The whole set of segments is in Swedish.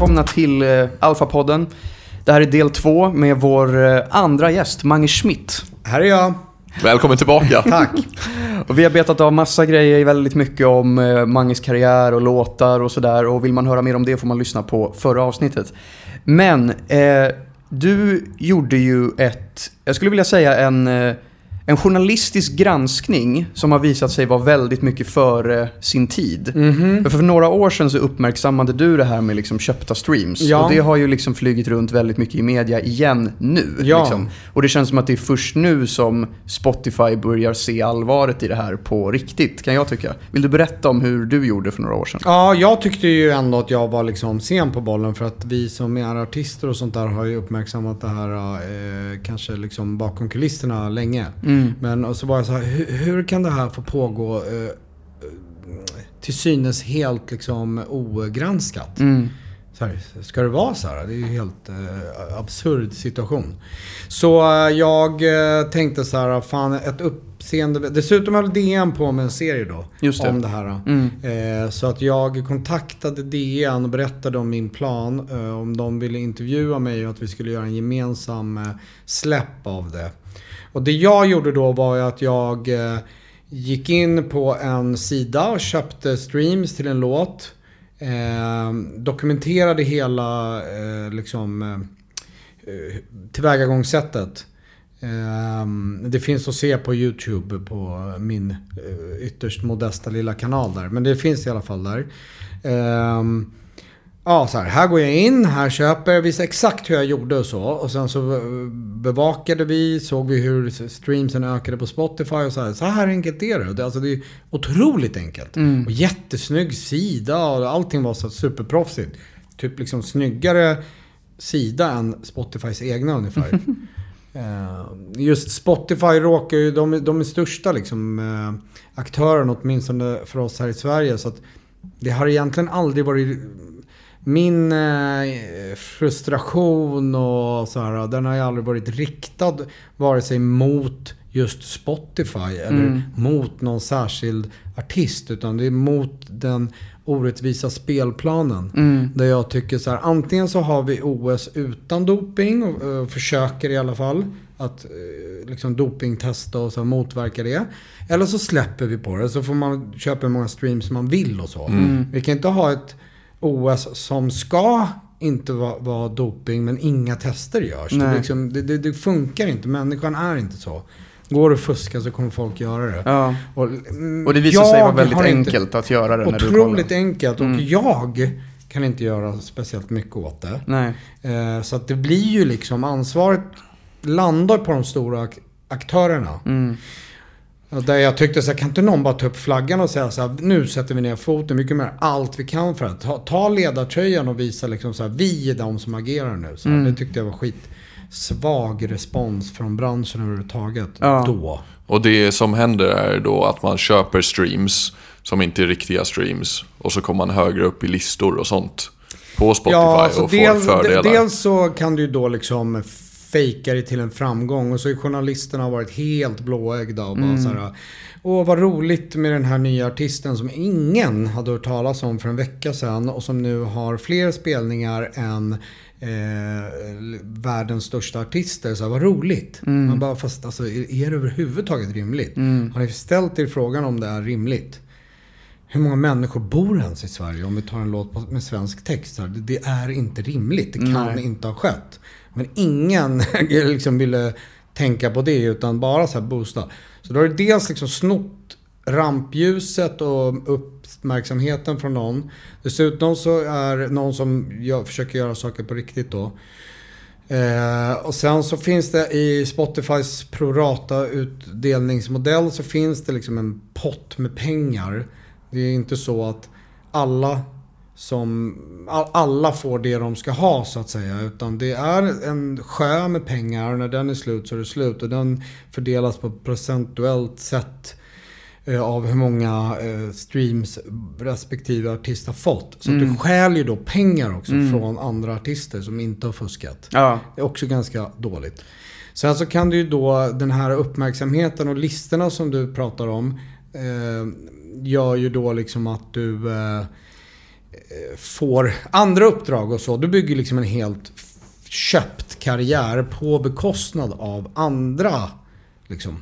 välkomna till eh, Alfa-podden. Det här är del två med vår eh, andra gäst, Mange Schmidt. Här är jag. Välkommen tillbaka. Tack. Och vi har betat av massa grejer, väldigt mycket om eh, Manges karriär och låtar och sådär. Och vill man höra mer om det får man lyssna på förra avsnittet. Men eh, du gjorde ju ett, jag skulle vilja säga en, eh, en journalistisk granskning som har visat sig vara väldigt mycket före sin tid. Mhm. För, för några år sedan så uppmärksammade du det här med liksom köpta streams. Ja. Och det har ju liksom flugit runt väldigt mycket i media igen nu. Ja. Liksom. Och det känns som att det är först nu som Spotify börjar se allvaret i det här på riktigt, kan jag tycka. Vill du berätta om hur du gjorde för några år sedan? Ja, jag tyckte ju ändå att jag var liksom sen på bollen för att vi som är artister och sånt där har ju uppmärksammat det här eh, kanske liksom bakom kulisserna länge. Men och så var jag så här, hur, hur kan det här få pågå eh, till synes helt liksom ogranskat? Mm. Så här, ska det vara så här? Det är ju helt eh, absurd situation. Så eh, jag eh, tänkte så här, fan ett uppseende... Dessutom höll DN på med en serie då. Just det. Om det här. Mm. Eh, så att jag kontaktade DN och berättade om min plan. Eh, om de ville intervjua mig och att vi skulle göra en gemensam släpp av det. Och det jag gjorde då var ju att jag eh, gick in på en sida och köpte streams till en låt. Eh, dokumenterade hela eh, liksom, eh, eh, tillvägagångssättet. Eh, det finns att se på YouTube på min eh, ytterst modesta lilla kanal där. Men det finns i alla fall där. Eh, Ja, så här, här går jag in, här köper jag, visste exakt hur jag gjorde och så. Och sen så bevakade vi, såg vi hur streamsen ökade på Spotify och så här. Så här enkelt är det. alltså det är otroligt enkelt. Och jättesnygg sida och allting var så superproffsigt. Typ liksom snyggare sida än Spotifys egna ungefär. Eh, Just Spotify råkar ju, de, är- de är största liksom eh, aktören åtminstone för oss här i Sverige. Så att det har egentligen aldrig varit min eh, frustration och så här, den har ju aldrig varit riktad vare sig mot just Spotify eller mot någon särskild artist. Utan det är mot den orättvisa spelplanen. Där jag tycker så här, antingen så har vi OS utan doping, och, eh, försöker i alla fall att eh, liksom dopingtesta och så motverka det. Eller så släpper vi på det, så får man köpa hur många streams man vill och så. Vi kan inte ha ett OS som ska inte vara vara doping men inga tester görs. Det, liksom, det, det, det funkar inte, människan är inte så. Går det att fuska så kommer folk göra det. Ja. Och, mm, Och det visar sig vara väldigt enkelt att göra det när du Otroligt kollar. enkelt och Mm. jag kan inte göra speciellt mycket åt det. Eh, så att det blir ju liksom ansvaret landar på de stora ak- aktörerna. Mm. Och Där jag tyckte så här, kan inte någon bara ta upp flaggan och säga så här, nu sätter vi ner foten, mycket mer allt vi kan för att ta, ta ledartröjan och visa liksom så här, vi är de som agerar nu. Så här, Mm. Det tyckte jag var skit svag respons från branschen överhuvudtaget Ja. då. Och det som händer är då att man köper streams som inte är riktiga streams. Och så kommer man högre upp i listor och sånt. På Spotify så och får dels, fördelar. dels så kan du ju då liksom fejka det till en framgång och så journalisterna har varit helt blåögda och bara så här. Åh vad roligt med den här nya artisten som ingen hade hört talas om för en vecka sedan och som nu har fler spelningar än eh, världens största artister. Så här, vad roligt. Man bara, fast alltså, är, det överhuvudtaget rimligt? Har ni ställt er frågan om det är rimligt? Hur många människor bor ens i Sverige om vi tar en låt med svensk text? här? Det, det är inte rimligt. Det kan Nej. inte ha skett. Men ingen liksom ville tänka på det utan bara så här boosta. Så då har du dels liksom snott rampljuset och uppmärksamheten från någon. Dessutom så är någon som gör, försöker göra saker på riktigt då. Eh, och sen så finns det i Spotifys prorata utdelningsmodell så finns det liksom en pott med pengar. Det är inte så att alla som all- alla får det de ska ha så att säga. Utan det är en sjö med pengar och när den är slut så är det slut. Och den fördelas på procentuellt sätt eh, av hur många eh, streams respektive artist har fått. Så att du stjäl ju då pengar också från andra artister som inte har fuskat. Ja. Det är också ganska dåligt. Sen så kan du ju då den här uppmärksamheten och listorna som du pratar om. Eh, gör ju då liksom att du eh, får andra uppdrag och så. Du bygger liksom en helt köpt karriär på bekostnad av andra. Liksom.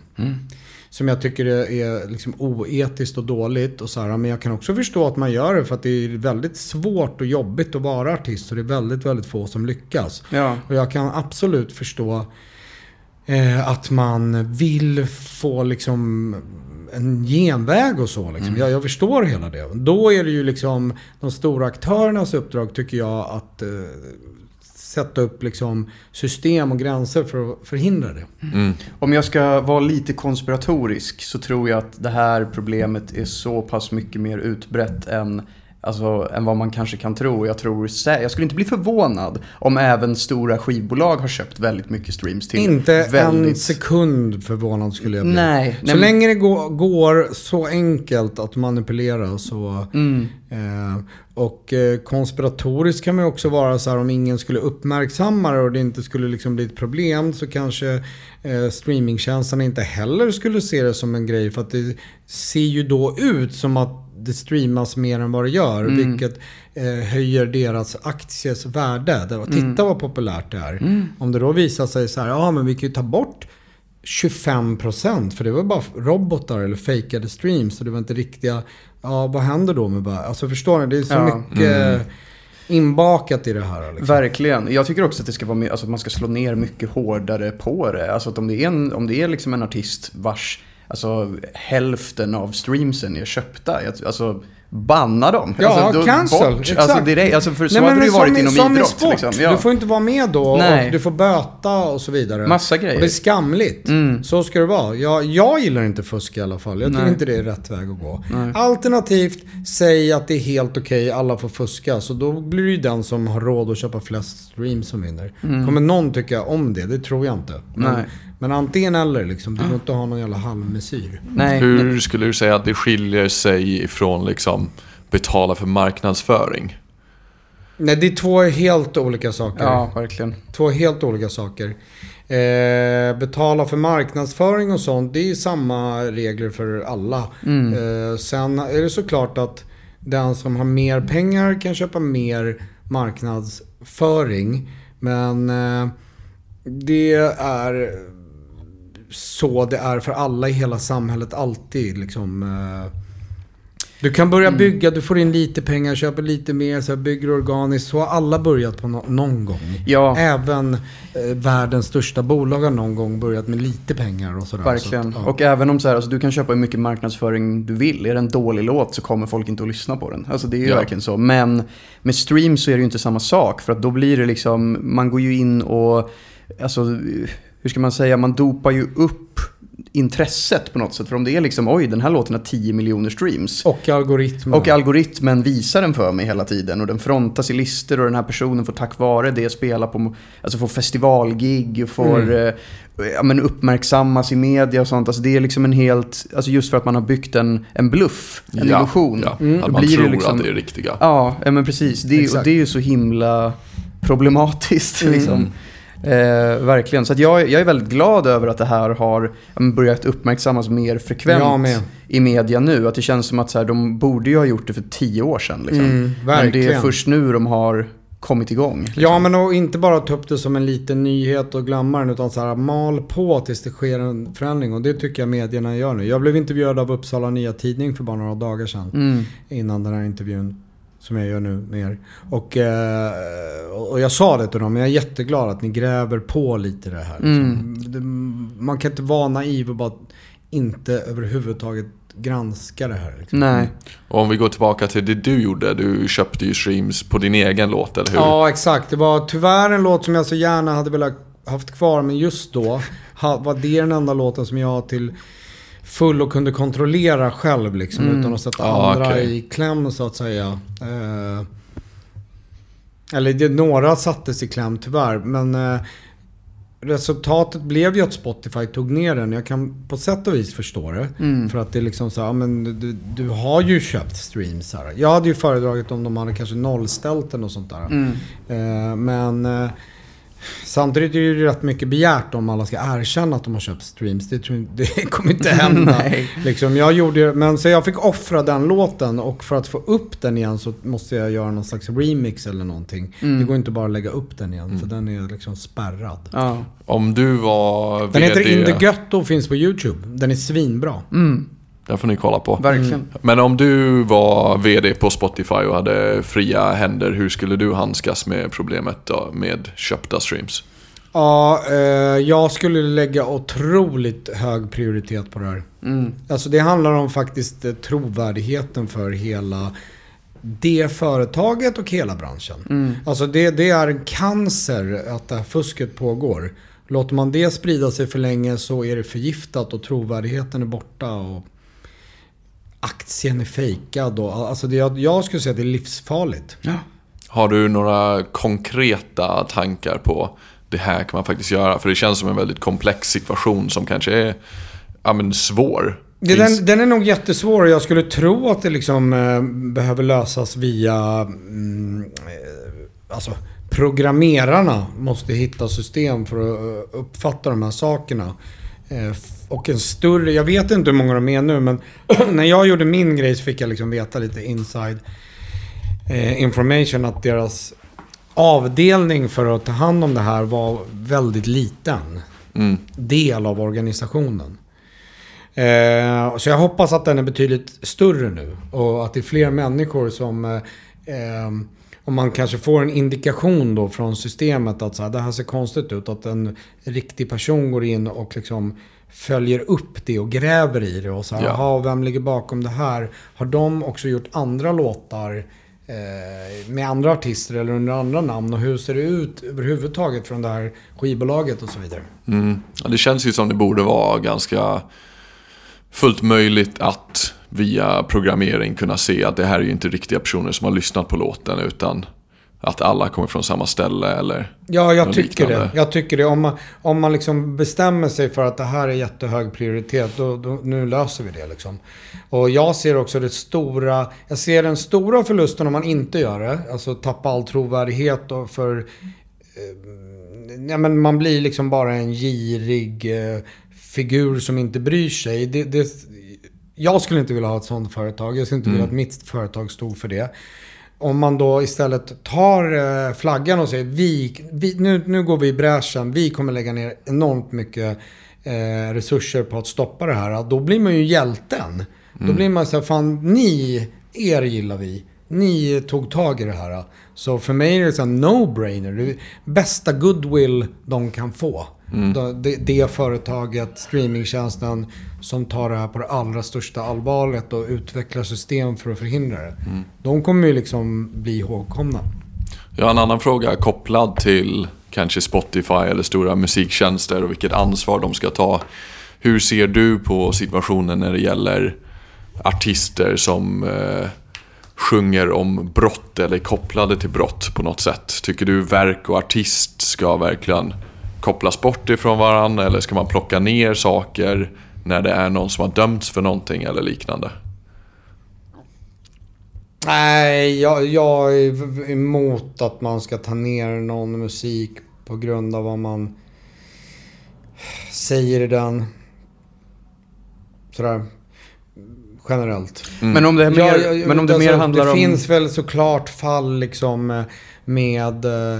Som jag tycker är, är liksom oetiskt och dåligt. Och så här, men jag kan också förstå att man gör det för att det är väldigt svårt och jobbigt att vara artist. Och det är väldigt, väldigt få som lyckas. Ja. Och jag kan absolut förstå eh, att man vill få liksom en genväg och så. Liksom. Jag, jag förstår hela det. Då är det ju liksom de stora aktörernas uppdrag tycker jag att eh, sätta upp liksom system och gränser för att förhindra det. Mm. Om jag ska vara lite konspiratorisk så tror jag att det här problemet är så pass mycket mer utbrett än, alltså, än vad man kanske kan tro. Jag, tror, jag skulle inte bli förvånad om även stora skivbolag har köpt väldigt mycket streams till Inte en väldigt... sekund förvånad skulle jag bli. Nej. Så nej, men- länge det går, går så enkelt att manipulera så... Mm. Eh, och eh, konspiratoriskt kan man ju också vara så här om ingen skulle uppmärksamma det och det inte skulle liksom bli ett problem så kanske eh, streamingtjänsterna inte heller skulle se det som en grej för att det ser ju då ut som att det streamas mer än vad det gör vilket eh, höjer deras aktiers värde. Det, titta vad populärt det är. Om det då visar sig så här, ja men vi kan ju ta bort 25% för det var bara robotar eller fejkade streams så det var inte riktiga. Ja, vad händer då med bara, alltså förstår ni? Det är så Ja. mycket inbakat i det här. Liksom. Verkligen. Jag tycker också att det ska vara alltså man ska slå ner mycket hårdare på det. Alltså att om det är en, om det är liksom en artist vars Alltså hälften av streamsen är köpta. Alltså banna dem. Ja, alltså, då- cancel. Bort. Exakt. Alltså, direkt, alltså för så Nej, hade men det ju varit i- inom som idrott. sport. Liksom. Ja. Du får inte vara med då Nej. och du får böta och så vidare. Massa Och det är grejer. skamligt. Mm. Så ska det vara. Jag, jag gillar inte fusk i alla fall. Jag tycker Nej. inte det är rätt väg att gå. Nej. Alternativt, säg att det är helt okej, alla får fuska. Så då blir det ju den som har råd att köpa flest streams som vinner. Kommer någon tycka om det? Det tror jag inte. Men, Mm. Nej. Men antingen eller liksom. Du får inte ha någon jävla halvmesyr. Nej, Hur skulle du säga att det skiljer sig ifrån liksom betala för marknadsföring? Nej, det är två helt olika saker. Ja, verkligen. Två helt olika saker. Eh, betala för marknadsföring och sånt, det är samma regler för alla. Mm. Eh, sen är det såklart att den som har mer pengar kan köpa mer marknadsföring. Men eh, det är så det är för alla i hela samhället alltid. Liksom, eh, du kan börja Mm. bygga, du får in lite pengar, köper lite mer, så bygger organiskt. Så har alla börjat på no- någon gång. Ja, Även eh, världens största bolag har någon gång börjat med lite pengar och sådär. verkligen. Så att, ja. Och även om så här, alltså, du kan köpa hur mycket marknadsföring du vill. Är det en dålig låt så kommer folk inte att lyssna på den. Alltså det är ju Ja. verkligen så. Men med stream så är det ju inte samma sak. För att då blir det liksom, man går ju in och, alltså hur ska man säga, man dopar ju upp intresset på något sätt. För om det är liksom, oj den här låten har 10 miljoner streams. Och algoritmer. Och algoritmen visar den för mig hela tiden och den frontas i listor och den här personen får tack vare det spela på, alltså får festivalgig och får Mm. eh, ja, men uppmärksammas i media och sånt. Alltså det är liksom en helt, alltså just för att man har byggt en, en bluff, en ja, illusion. Ja, Mm. att man blir tror liksom- att det är riktiga. Ja, ja men precis. Det, det är ju så himla problematiskt. Mm. Liksom. Eh, verkligen. Så jag, jag är väldigt glad över att det här har börjat uppmärksammas mer frekvent med. i media nu. Att det känns som att så här, de borde ju ha gjort det för tio år sedan. Liksom. Mm, men det är först nu de har kommit igång. Liksom. Ja, men och inte bara ta upp det som en liten nyhet och glömma den utan så här mal på tills det sker en förändring. Och det tycker jag medierna gör nu. Jag blev intervjuad av Uppsala Nya Tidning för bara några dagar sedan. Mm. Innan den här intervjun. Som jag gör nu med er. Och, eh, och jag sa det till dem, men jag är jätteglad att ni gräver på lite det här. Liksom. Det, man kan inte vara naiv och bara inte överhuvudtaget granska det här. Liksom. Nej. Och om vi går tillbaka till det du gjorde. Du köpte ju streams på din egen låt, eller hur? Ja, exakt. Det var tyvärr en låt som jag så gärna hade velat haft kvar, men just då var det den enda låten som jag till full och kunde kontrollera själv liksom, Mm. utan att sätta Ja, andra okej. i kläm så att säga. Eh, eller det, några sattes i kläm tyvärr, men eh, resultatet blev ju att Spotify tog ner den. Jag kan på sätt och vis förstå det. Mm. För att det är liksom så här, men du, du har ju köpt streams här. Jag hade ju föredragit om de hade kanske nollställt den och sånt där. Mm. Eh, men eh, Samtidigt är det ju rätt mycket begärt om alla ska erkänna att de har köpt streams. Det, tror, det kommer inte hända. Nej. liksom, jag gjorde, men så jag fick offra den låten och för att få upp den igen så måste jag göra någon slags remix eller någonting. Mm. Det går inte bara att lägga upp den igen för den är liksom spärrad. Ja. Om du var Den VD... heter In the Ghetto och finns på YouTube. Den är svinbra. Mm, Den får ni kolla på. verkligen. Men om du var VD på Spotify och hade fria händer, hur skulle du handskas med problemet då, med köpta streams? Ja, eh, jag skulle lägga otroligt hög prioritet på det här. Mm. Alltså det handlar om faktiskt eh, trovärdigheten för hela det företaget och hela branschen. Mm. Alltså det, det är en cancer att det här fusket pågår. Låter man det sprida sig för länge så är det förgiftat och trovärdigheten är borta. Och aktien är fejkad. Och, alltså det, jag, jag skulle säga att det är livsfarligt. Ja. Har du några konkreta tankar på det här kan man faktiskt göra? För det känns som en väldigt komplex situation som kanske är ja, men svår. Det, den, den är nog jättesvår och jag skulle tro att det liksom eh, behöver lösas via... Mm, eh, alltså, programmerarna måste hitta system för att eh, uppfatta de här sakerna. Eh, och en större... Jag vet inte hur många de är nu men när jag gjorde min grej så fick jag liksom veta lite inside eh, information att deras avdelning för att ta hand om det här var väldigt liten Mm. del av organisationen. Eh, så jag hoppas att den är betydligt större nu och att det är fler människor som... Eh, eh, om man kanske får en indikation då från systemet att så här, det här ser konstigt ut. Att en riktig person går in och liksom följer upp det och gräver i det. Och så här, Ja. vem ligger bakom det här? Har de också gjort andra låtar eh, med andra artister eller under andra namn? Och hur ser det ut överhuvudtaget från det här skivbolaget och så vidare? Mm. Ja, det känns ju som det borde vara ganska fullt möjligt att via programmering kunna se att det här är ju inte riktiga personer som har lyssnat på låten utan att alla kommer från samma ställe eller Ja, jag tycker liknande. det. Jag tycker det. Om man, om man liksom bestämmer sig för att det här är jättehög prioritet, då, då, nu löser vi det liksom. Och jag ser också det stora, jag ser den stora förlusten om man inte gör det. Alltså tappa all trovärdighet och för... Eh, ja, men man blir liksom bara en girig eh, figur som inte bryr sig. Det, det, jag skulle inte vilja ha ett sånt företag. Jag skulle inte vilja att mitt företag stod för det. Om man då istället tar eh, flaggan och säger vi, vi, nu, nu går vi i bräschen, vi kommer lägga ner enormt mycket eh, resurser på att stoppa det här. Då blir man ju hjälten. Då blir man så här, fan ni, er gillar vi. Ni tog tag i det här. Så för mig är det så här no-brainer. Bästa goodwill de kan få. Då- Det, det företaget, streamingtjänsten, som tar det här på det allra största allvaret och utvecklar system för att förhindra det. De kommer ju liksom bli ihågkomna. Jag har en annan fråga kopplad till kanske Spotify eller stora musiktjänster och vilket ansvar de ska ta. Hur ser du på situationen när det gäller artister som eh, sjunger om brott eller är kopplade till brott på något sätt? Tycker du verk och artist ska verkligen kopplas bort ifrån varandra eller ska man plocka ner saker när det är någon som har dömts för någonting eller liknande? Nej, jag, jag är emot att man ska ta ner någon musik på grund av vad man säger i den. Sådär. Generellt. Men om det, mer, men om det alltså, mer handlar det om... finns väl såklart fall liksom eh, med eh,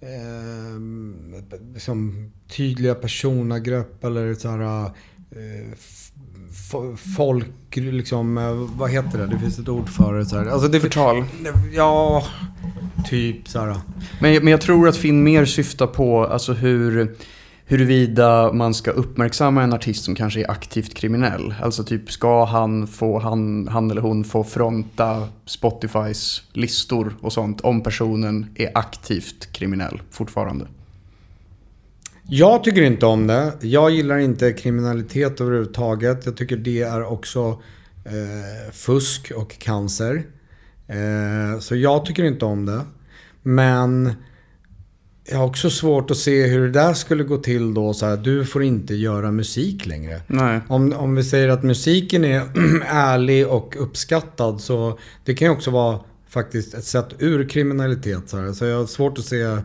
eh, liksom tydliga personangrepp eller så här f- f- folk, liksom, eh, vad heter det? Det finns ett ord för det. Så här. Alltså det Förtal. Ja, typ så här. Men, men jag tror att Finn mer syftar på alltså hur, huruvida man ska uppmärksamma en artist som kanske är aktivt kriminell. Alltså typ, ska han, få, han, han eller hon få fronta Spotifys listor och sånt om personen är aktivt kriminell fortfarande? Jag tycker inte om det. Jag gillar inte kriminalitet överhuvudtaget. Jag tycker det är också eh, fusk och cancer. Eh, så jag tycker inte om det. Men jag har också svårt att se hur det där skulle gå till då. Så här, du får inte göra musik längre. Nej. Om, om vi säger att musiken är ärlig och uppskattad så det kan ju också vara faktiskt ett sätt ur kriminalitet. Så, här. så jag har svårt att se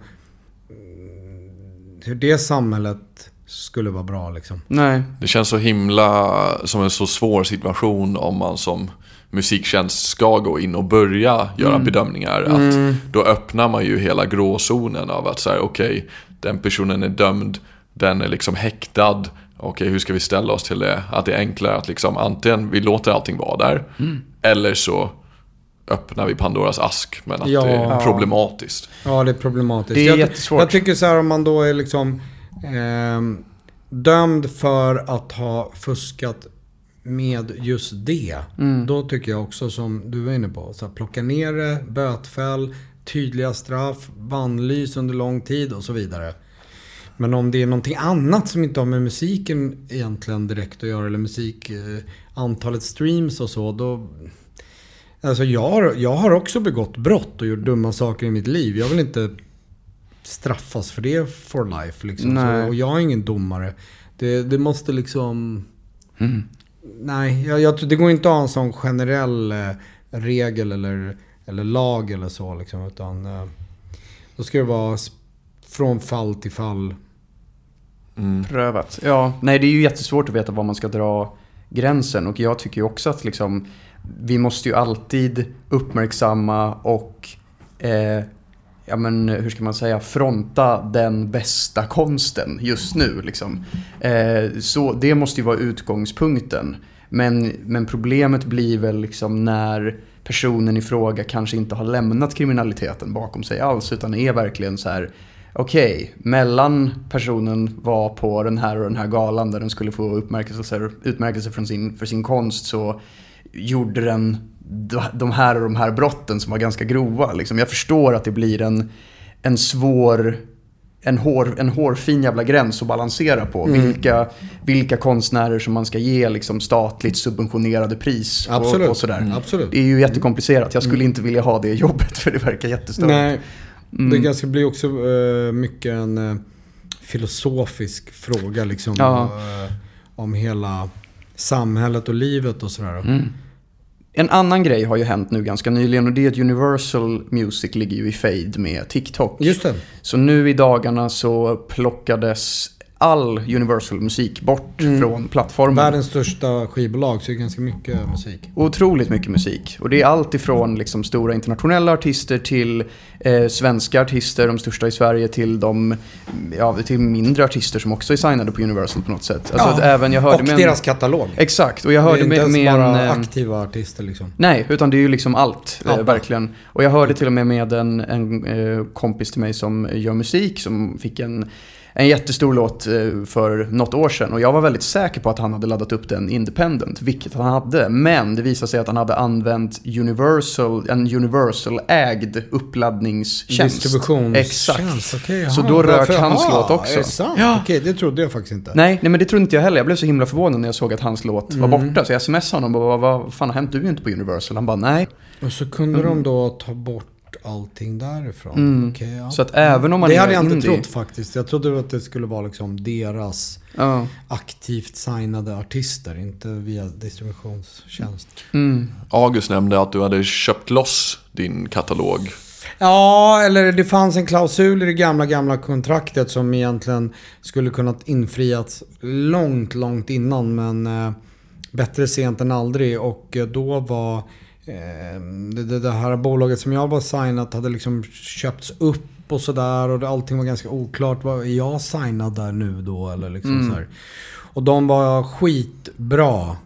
hur det samhället skulle vara bra liksom. Nej. Det känns så himla som en så svår situation om man som musiktjänst ska gå in och börja göra bedömningar. Att Då öppnar man ju hela gråzonen av att säga okej, okay, den personen är dömd, den är liksom häktad. Okej, okay, hur ska vi ställa oss till det? Att det är enklare att liksom antingen vi låter allting vara där, eller så öppnar vi Pandoras ask. Men att Ja. det är problematiskt. Ja, det är problematiskt. Det är jag, jättesvårt. Jag tycker så här om man då är liksom ehm, dömd för att ha fuskat med just det. Mm. Då tycker jag också som du var inne på. Så här, plocka ner det, bötfäll, tydliga straff, bannlys under lång tid och så vidare. Men om det är någonting annat som inte har med musiken egentligen direkt att göra eller musik, eh, antalet streams och så, då... Alltså jag har, jag har också begått brott och gjort dumma saker i mitt liv. Jag vill inte straffas för det for life. Liksom. Nej. Så, och jag är ingen domare. Det, det måste liksom... Mm. Nej, jag, jag, det går inte att ha en sån generell eh, regel eller, eller lag eller så. Liksom, utan eh, då ska det vara från fall till fall. Mm. Prövat. Ja, nej det är ju jättesvårt att veta var man ska dra gränsen och jag tycker ju också att liksom vi måste ju alltid uppmärksamma och eh, ja men hur ska man säga fronta den bästa konsten just nu liksom. Eh, så det måste ju vara utgångspunkten. Men, men problemet blir väl liksom när personen i fråga kanske inte har lämnat kriminaliteten bakom sig alls utan är verkligen så här Okej, mellan personen var på den här och den här galan där den skulle få utmärkelse, utmärkelse från sin, för sin konst så gjorde den de här och de här brotten som var ganska grova. Liksom. Jag förstår att det blir en, en svår, en, hår, en hårfin jävla gräns att balansera på. Vilka, vilka konstnärer som man ska ge liksom, statligt subventionerade pris och, Absolut. och sådär. Absolut. Det är ju jättekomplicerat. Jag skulle inte vilja ha det jobbet för det verkar jättestörigt. Nej, Mm. det ganska blir också eh, mycket en eh, filosofisk fråga liksom. Ja. eh, om hela samhället och livet och sådär. En annan grej har ju hänt nu ganska nyligen och det är att Universal Music ligger ju i fade med TikTok. Just det. Så nu i dagarna så plockades all Universal musik bort Mm. från plattformen. Världens största skivbolag så det är ganska mycket musik. Otroligt mycket musik. Och det är allt ifrån liksom stora internationella artister till eh, svenska artister, de största i Sverige, till, de, ja, till mindre artister som också är signade på Universal på något sätt. Alltså Ja, att även jag hörde och med en- deras katalog. Exakt, och jag det är hörde inte med, ens med bara en... eh, aktiva artister liksom. Nej, utan det är ju liksom allt. Ja. Eh, verkligen. Och jag hörde till och med med en, en eh, kompis till mig som gör musik som fick en, en jättestor låt eh, för något år sedan. Och jag var väldigt säker på att han hade laddat upp den independent, vilket han hade. Men det visade sig att han hade använt Universal, en Universal-ägd uppladdningstjänst. Distributionstjänst. Exakt. Okej, Så då rök varför- hans jaha, låt också. Är det sant? Ja. Okej, det trodde jag faktiskt inte. Nej, nej, men det trodde inte jag heller. Jag blev så himla förvånad när jag såg att hans låt var Mm. borta. Så jag smsade honom och bara, vad fan har hänt? Du är ju inte på Universal. Han bara, nej. Och så kunde de då ta bort allting därifrån. Mm. Okej, ja. Så att även om man det är hade jag inte indie- trott faktiskt. Jag trodde att det skulle vara liksom deras Ja. aktivt signade artister, inte via distributionstjänst. Mm. August nämnde att du hade köpt loss din katalog. Ja, eller det fanns en klausul i det gamla, gamla kontraktet som egentligen skulle kunnat infriats långt, långt innan. Men eh, bättre sent än aldrig. Och eh, då var det, det, det här bolaget som jag var signat hade liksom köpts upp och sådär. Och allting var ganska oklart. Var, jag signad där nu då? Eller liksom Mm. så här. Och de var skitbra.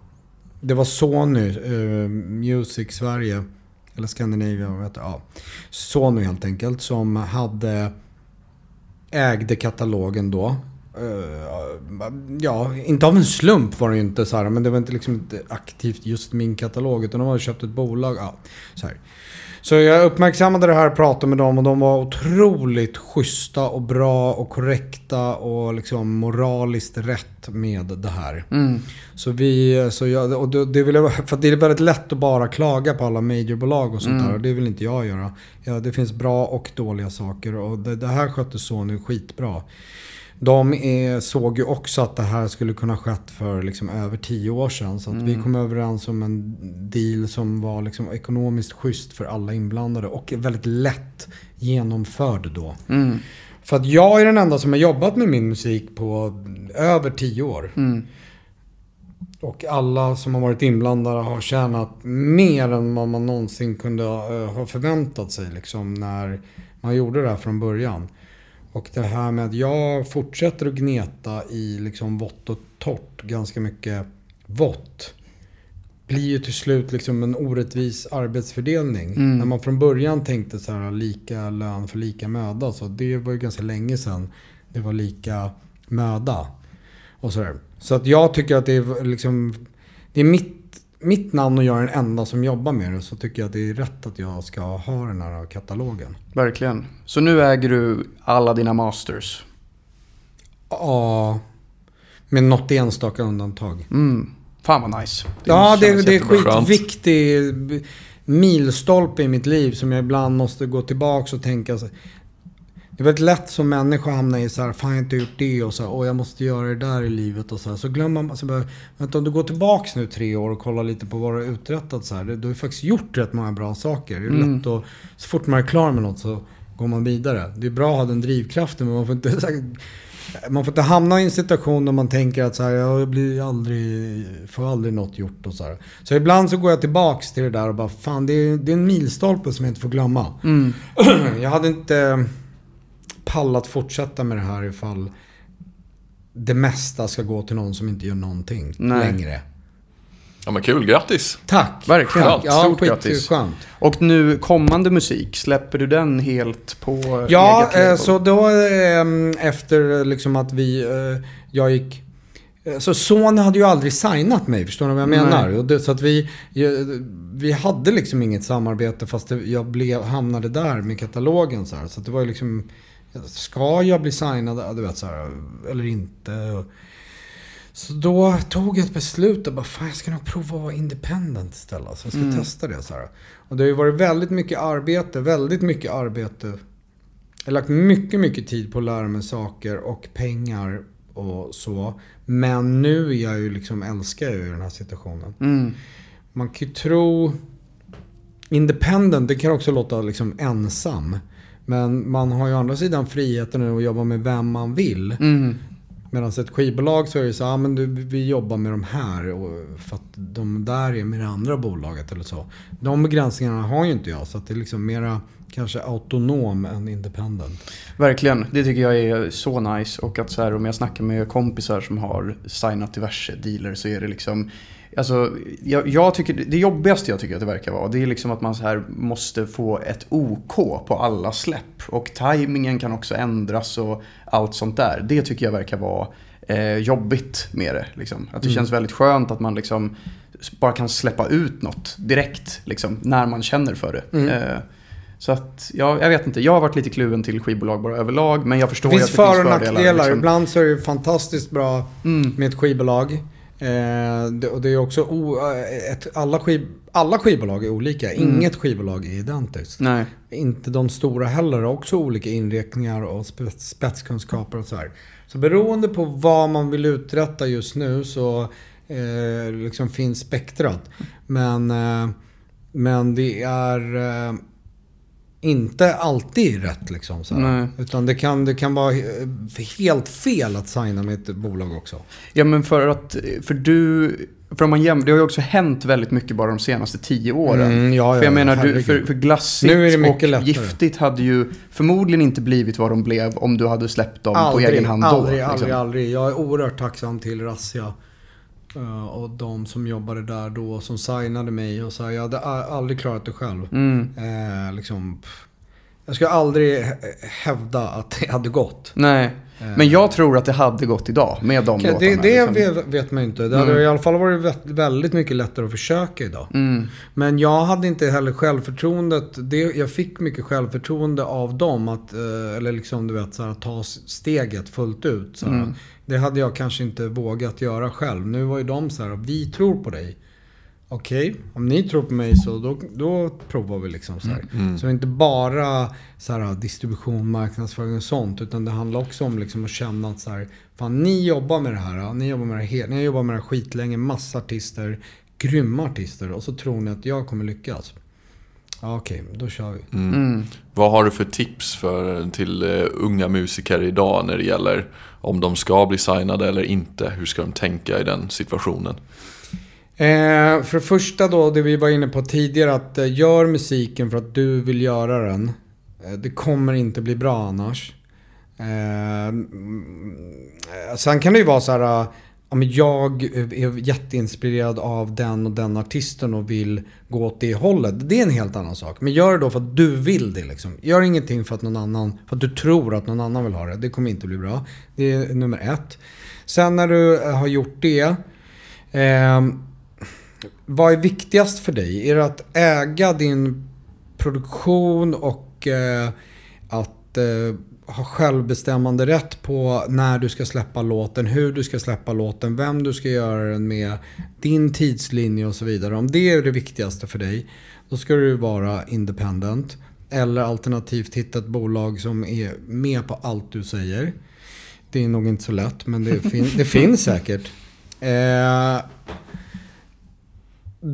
Det var Sony eh, Music Sverige. Eller Scandinavia, vad heter? Ja. Sony helt enkelt. Som hade ägde katalogen då. Eh, ja, inte av en slump var det ju inte så här, men det var inte liksom inte aktivt just min katalog. Utan de hade köpt ett bolag. Ja, så, här. så jag uppmärksammade det här, pratade med dem och de var otroligt schyssta och bra och korrekta och liksom moraliskt rätt med det här. Mm. Så vi, så jag, och det, det, vill jag, för det är väldigt lätt att bara klaga på alla majorbolag och sånt Mm. där. Och det vill inte jag göra. Ja, det finns bra och dåliga saker och det, det här skötte Sony skitbra. De är, såg ju också att det här skulle kunna skett för liksom över tio år sedan. Så att vi Mm. kom överens om en deal som var liksom ekonomiskt schysst för alla inblandade och väldigt lätt genomförd då. Mm. För att jag är den enda som har jobbat med min musik på över tio år. Mm. Och alla som har varit inblandade har tjänat mer än vad man någonsin kunde eh, ha förväntat sig liksom när man gjorde det här från början. Och det här med att jag fortsätter att gneta i liksom vått och torrt, ganska mycket vått. Blir ju till slut liksom en orättvis arbetsfördelning. Mm. När man från början tänkte så här lika lön för lika möda. Så det var ju ganska länge sedan det var lika möda. Och sådär. Så att jag tycker att det är liksom... Det är mitt, mitt namn och jag är den enda som jobbar med det. Så tycker jag att det är rätt att jag ska ha den här katalogen. Verkligen. Så nu äger du alla dina masters. Ja, med något enstaka undantag. Mm. Fan vad nice. ja, det, det är skitviktig milstolpe i mitt liv som jag ibland måste gå tillbaka och tänka. Det är väldigt lätt som människa att hamna i så här, fan jag har inte gjort det och så här, och jag måste göra det där i livet och så här. Så glömmer man, så bara, vänta om du går tillbaks nu tre år och kollar lite på vad du har uträttat så här. Du har ju faktiskt gjort rätt många bra saker. Det är Mm. lätt att, så fort man är klar med något så går man vidare. Det är bra att ha den drivkraften men man får inte här, man får inte hamna i en situation där man tänker att så här, jag blir aldrig, får aldrig något gjort och så här. Så ibland så går jag tillbaks till det där och bara fan det är, det är en milstolpe som jag inte får glömma. Mm. Jag hade inte pallat fortsätta med det här ifall det mesta ska gå till någon som inte gör någonting Nej. längre. Ja men kul, grattis! Tack! Verkligen. Tack. Ja, Stort skit, grattis. Skönt. Och nu kommande musik, släpper du den helt på Ja, eh, så då eh, efter liksom att vi, eh, jag gick eh, så Sony hade ju aldrig signat mig, förstår ni vad jag menar? Och det, så att vi, ju- vi hade liksom inget samarbete fast det, jag blev, hamnade där med katalogen så här. Så att det var ju liksom, ska jag bli signad, du vet så här, eller inte? Så då tog jag ett beslut och bara, fan jag ska nog prova att vara independent istället. Så jag ska Mm. testa det så här. Och det har ju varit väldigt mycket arbete, väldigt mycket arbete. Jag har lagt mycket, mycket tid på att lära mig saker och pengar och så. Men nu är jag ju liksom, älskar jag ju den här situationen. Mm. Man kan ju tro... Independent, det kan också låta liksom ensam. Men man har ju å andra sidan friheten att jobba med vem man vill. Mm. Medan ett skivbolag så är det så ah, men du, vi jobbar med de här och för att de där är med det andra bolaget eller så. De begränsningarna har ju inte jag så att det är liksom mera kanske autonom än independent. Verkligen, det tycker jag är så nice. Och att så här, om jag snackar med kompisar som har signat diverse dealer så är det liksom Alltså, jag, jag tycker, det jobbigaste jag tycker att det verkar vara, det är liksom att man så här måste få ett OK på alla släpp. Och tajmingen kan också ändras och allt sånt där. Det tycker jag verkar vara eh, jobbigt med det. Liksom. Att det Mm. känns väldigt skönt att man liksom bara kan släppa ut något direkt, liksom, när man känner för det. Mm. Eh, så att, ja, jag vet inte. Jag har varit lite kluven till skivbolag bara överlag. Men jag förstår Det finns att det för och finns nackdelar. liksom. Ibland så är det fantastiskt bra Mm. med ett skivbolag. Eh, det, och det är också o, eh, ett, alla, skiv, alla skivbolag är olika. Mm. Inget skivbolag är identiskt. Nej. Inte de stora heller. har Också olika inriktningar och spets, spetskunskaper och så här. Så beroende på vad man vill uträtta just nu så eh, liksom finns spektrat. Men, eh, men det är eh, inte alltid rätt liksom. Så här. Utan det kan, det kan vara eh, helt fel att signa med ett bolag också. Ja men för att, för du, för om man jämför, det har ju också hänt väldigt mycket bara de senaste tio åren. Mm, ja, för ja, jag menar, du, för, för glassigt och lättare. giftigt hade ju förmodligen inte blivit vad de blev om du hade släppt dem på egen hand då. aldrig, liksom. aldrig, aldrig. Jag är oerhört tacksam till Rassia. Eh, Och de som jobbade där då, som signade mig och så Jag hade aldrig klarat det själv. Mm. Eh, liksom, jag skulle aldrig hä- hävda att det hade gått. Nej, men jag tror att det hade gått idag med de Okej, låtarna. det det liksom. vet, man ju inte. Det hade Mm. i alla fall varit vä- väldigt mycket lättare att försöka idag. Mm. Men jag hade inte heller självförtroendet. Det, jag fick mycket självförtroende av dem. Att, eh, eller liksom du vet, så här, ta steget fullt ut. Så. Mm. Det hade jag kanske inte vågat göra själv. Nu var ju de så här, vi tror på dig. Okej, om ni tror på mig så då, då provar vi liksom så här. Mm. Så det är inte bara så här, distribution, marknadsföring och sånt. Utan det handlar också om liksom att känna att så här, fan ni jobbar med det här. Ni jobbar med det här, ni har jobbat med det här skitlänge. Massa artister, grymma artister. Och så tror ni att jag kommer lyckas. Ja, okej, då kör vi. Mm. Mm. Vad har du för tips för, till eh, unga musiker idag när det gäller om de ska bli signade eller inte? Hur ska de tänka i den situationen? Eh, för det första då, det vi var inne på tidigare, att eh, gör musiken för att du vill göra den. Eh, det kommer inte bli bra annars. Eh, mm, sen kan det ju vara så här, eh, ja, men jag är jätteinspirerad av den och den artisten och vill gå åt det hållet. Det är en helt annan sak. Men gör det då för att du vill det liksom. Gör ingenting för att någon annan, för att du tror att någon annan vill ha det. Det kommer inte bli bra. Det är nummer ett. Sen när du eh, har gjort det. Eh, vad är viktigast för dig? Är det att äga din produktion och eh, att eh, ha självbestämmande rätt på när du ska släppa låten, hur du ska släppa låten, vem du ska göra den med, din tidslinje och så vidare. Om det är det viktigaste för dig, då ska du vara independent. Eller alternativt hitta ett bolag som är med på allt du säger. Det är nog inte så lätt, men det, fin- det finns säkert. Eh,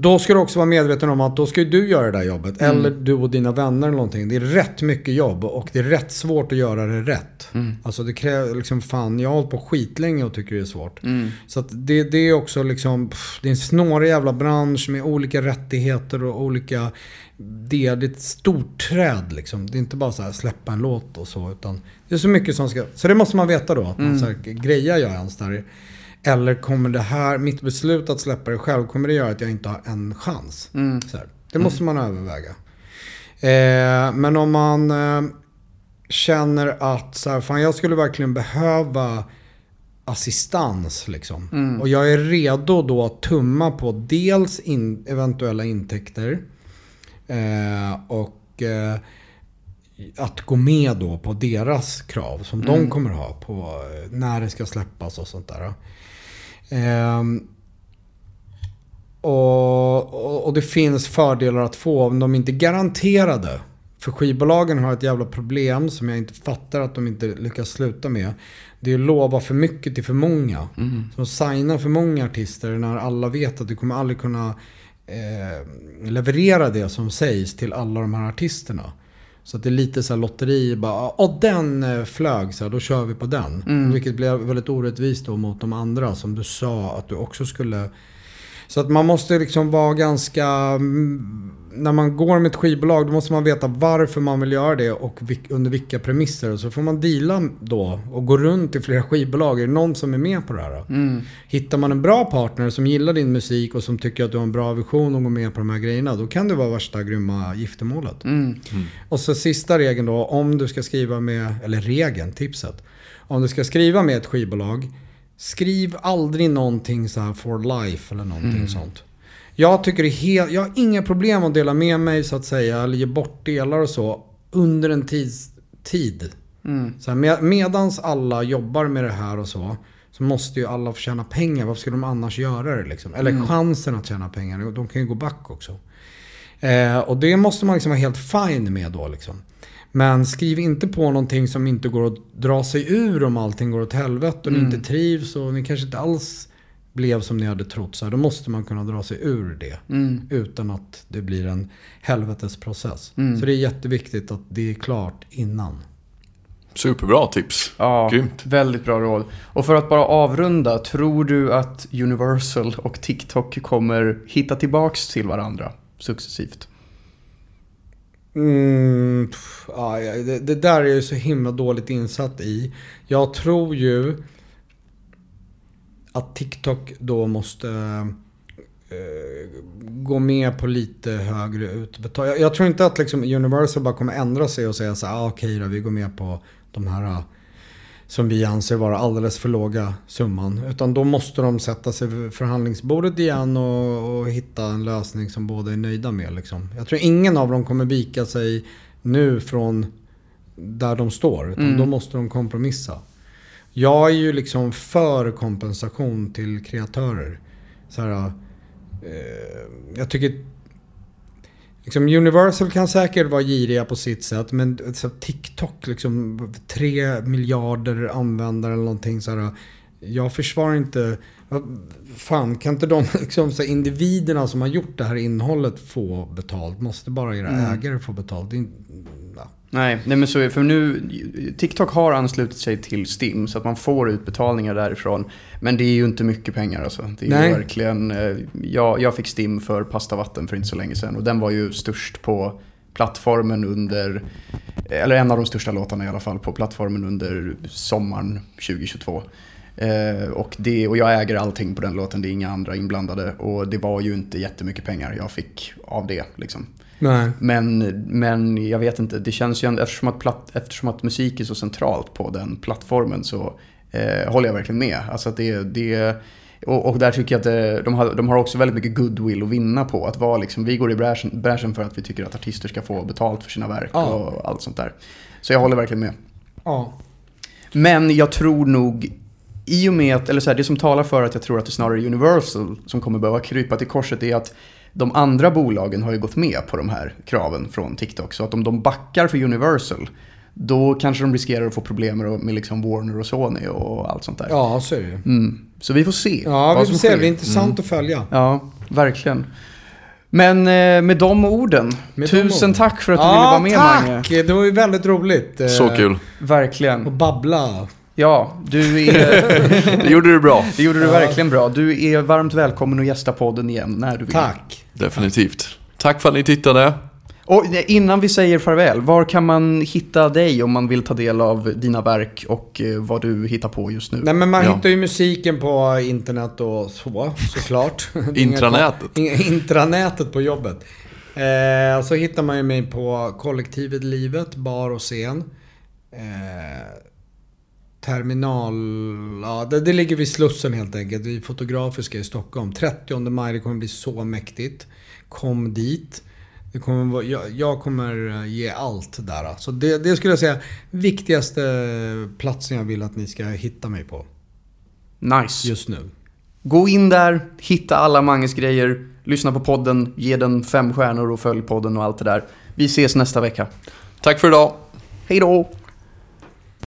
då ska du också vara medveten om att då ska du göra det där jobbet. Eller du och dina vänner eller någonting. Det är rätt mycket jobb och det är rätt svårt att göra det rätt. Alltså det kräver liksom fan, jag har hållit på skitlänge och tycker det är svårt. Så att det, det är också liksom, pff, det är en snårig jävla bransch med olika rättigheter och olika det, är ett stort träd liksom. Det är inte bara så här släppa en låt och så. Utan det är så mycket som ska... Så det måste man veta då. Att man så här, grejar jag ens där? Eller kommer det här, mitt beslut att släppa det själv, kommer det göra att jag inte har en chans? Så här. Det måste man överväga. Eh, men om man eh, känner att så här, fan jag skulle verkligen behöva assistans liksom. Och jag är redo då att tumma på dels in, eventuella intäkter eh, och eh, att gå med då på deras krav som de kommer ha på eh, när det ska släppas och sånt där. Ehm, och, och, det finns fördelar att få om de inte är garanterade. För skivbolagen har ett jävla problem som jag inte fattar att de inte lyckas sluta med. Det är att lova för mycket till för många. Så signa för många artister när alla vet att du kommer aldrig kunna eh, leverera det som sägs till alla de här artisterna. Så att det är lite så här lotteri, bara åh den eh, flög, så här, då kör vi på den. Vilket blev väldigt orättvist då mot de andra som du sa att du också skulle så att man måste liksom vara ganska... mm, När man går med ett skivbolag då måste man veta varför man vill göra det och under vilka premisser. Och så får man deala då och gå runt i flera skivbolag. Är det någon som är med på det här? Mm. Hittar man en bra partner som gillar din musik och som tycker att du har en bra vision och går med på de här grejerna. Då kan det vara värsta grymma giftermålet. Mm. Och så sista regeln då, om du ska skriva med, eller regeln, tipset. Om du ska skriva med ett skivbolag, skriv aldrig någonting så här for life eller någonting sånt. Jag tycker det helt, jag har inga problem att dela med mig så att säga, eller ge bort delar och så, under en tids, tid. Så här, med, medans alla jobbar med det här och så, så måste ju alla få tjäna pengar. Varför skulle de annars göra det liksom? Eller chansen att tjäna pengar. De kan ju gå back också. Eh, och det måste man liksom vara helt fine med då liksom. Men skriv inte på någonting som inte går att dra sig ur om allting går åt helvete och ni inte trivs och ni kanske inte alls blev som ni hade trott. Så här, då måste man kunna dra sig ur det. Utan att det blir en helvetesprocess. Så det är jätteviktigt att det är klart innan. Superbra tips. Ja, Grymt. väldigt bra råd. Och för att bara avrunda, tror du att Universal och TikTok kommer hitta tillbaks till varandra successivt? Mm, pff, ja, det, det där är jag ju så himla dåligt insatt i. Jag tror ju att TikTok då måste eh, gå med på lite högre utbetalning. Jag, jag tror inte att liksom Universal bara kommer ändra sig och säga så här, ah, okej då, vi går med på de här ah, som vi anser vara alldeles för låga summan. Utan då måste de sätta sig vid förhandlingsbordet igen och, och hitta en lösning som båda är nöjda med. Liksom. Jag tror ingen av dem kommer vika sig nu från där de står. Utan då måste de kompromissa. Jag är ju liksom för kompensation till kreatörer. Så här, eh, jag tycker... Liksom Universal kan säkert vara giriga på sitt sätt. Men så TikTok, liksom 3 miljarder användare eller någonting så här. jag försvarar inte... Fan, kan inte de liksom, så här, individerna som har gjort det här innehållet få betalt? Måste bara era Mm. ägare få betalt? Nej, nej men så är det. För nu, TikTok har anslutit sig till Stim så att man får utbetalningar därifrån. Men det är ju inte mycket pengar alltså. Det är Nej. verkligen, eh, jag, jag fick Stim för Pasta Vatten för inte så länge sedan och den var ju störst på plattformen under, eller en av de största låtarna i alla fall på plattformen under sommaren 2022. Eh, och, det, och jag äger allting på den låten, det är inga andra inblandade. Och det var ju inte jättemycket pengar jag fick av det. Liksom. Nej. Men, men jag vet inte, det känns ju ändå, eftersom att, platt, eftersom att musik är så centralt på den plattformen så eh, håller jag verkligen med. Alltså att det, det, och, och där tycker jag att det, de, har, de har också väldigt mycket goodwill att vinna på. Att vara liksom, vi går i bräschen, bräschen för att vi tycker att artister ska få betalt för sina verk Ja. och allt sånt där. Så jag håller verkligen med. Ja. Men jag tror nog, i och med att, eller så här, det som talar för att jag tror att det snarare är Universal som kommer behöva krypa till korset är att de andra bolagen har ju gått med på de här kraven från TikTok. Så att om de backar för Universal, då kanske de riskerar att få problem med, liksom Warner och Sony och allt sånt där. ja, så är det ju. Mm. Så vi får se Ja, vi får se. sker. Det är intressant att följa. Ja, verkligen. Men eh, med de orden, Med de tusen orden. tack för att du ville vara med tack! Mange. Det var ju väldigt roligt. eh, Så kul. Verkligen. Att babbla. Ja, du är... Det gjorde du bra. Det gjorde du Ja. verkligen bra. Du är varmt välkommen att gästa podden igen när du vill. Tack. Definitivt. Tack för att ni tittade. Och innan vi säger farväl, var kan man hitta dig om man vill ta del av dina verk och eh, vad du hittar på just nu? Nej men man Ja. hittar ju musiken på internet och så, såklart. Intranätet. Intranätet på jobbet. Eh, så hittar man ju mig på kollektivet Livet, bar och scen. Eh, terminal, ja det, det ligger vid Slussen helt enkelt. Vi är fotografiska i Stockholm. 30 maj, det kommer bli så mäktigt. Kom dit. Det kommer vara, jag, jag kommer eh, ge allt där. Så det, det skulle jag säga viktigaste platsen jag vill att ni ska hitta mig på Nice. just nu. Gå in där, hitta alla Manges grejer, lyssna på podden, ge den fem stjärnor och följ podden och allt det där. Vi ses nästa vecka. Tack för idag. Hej då!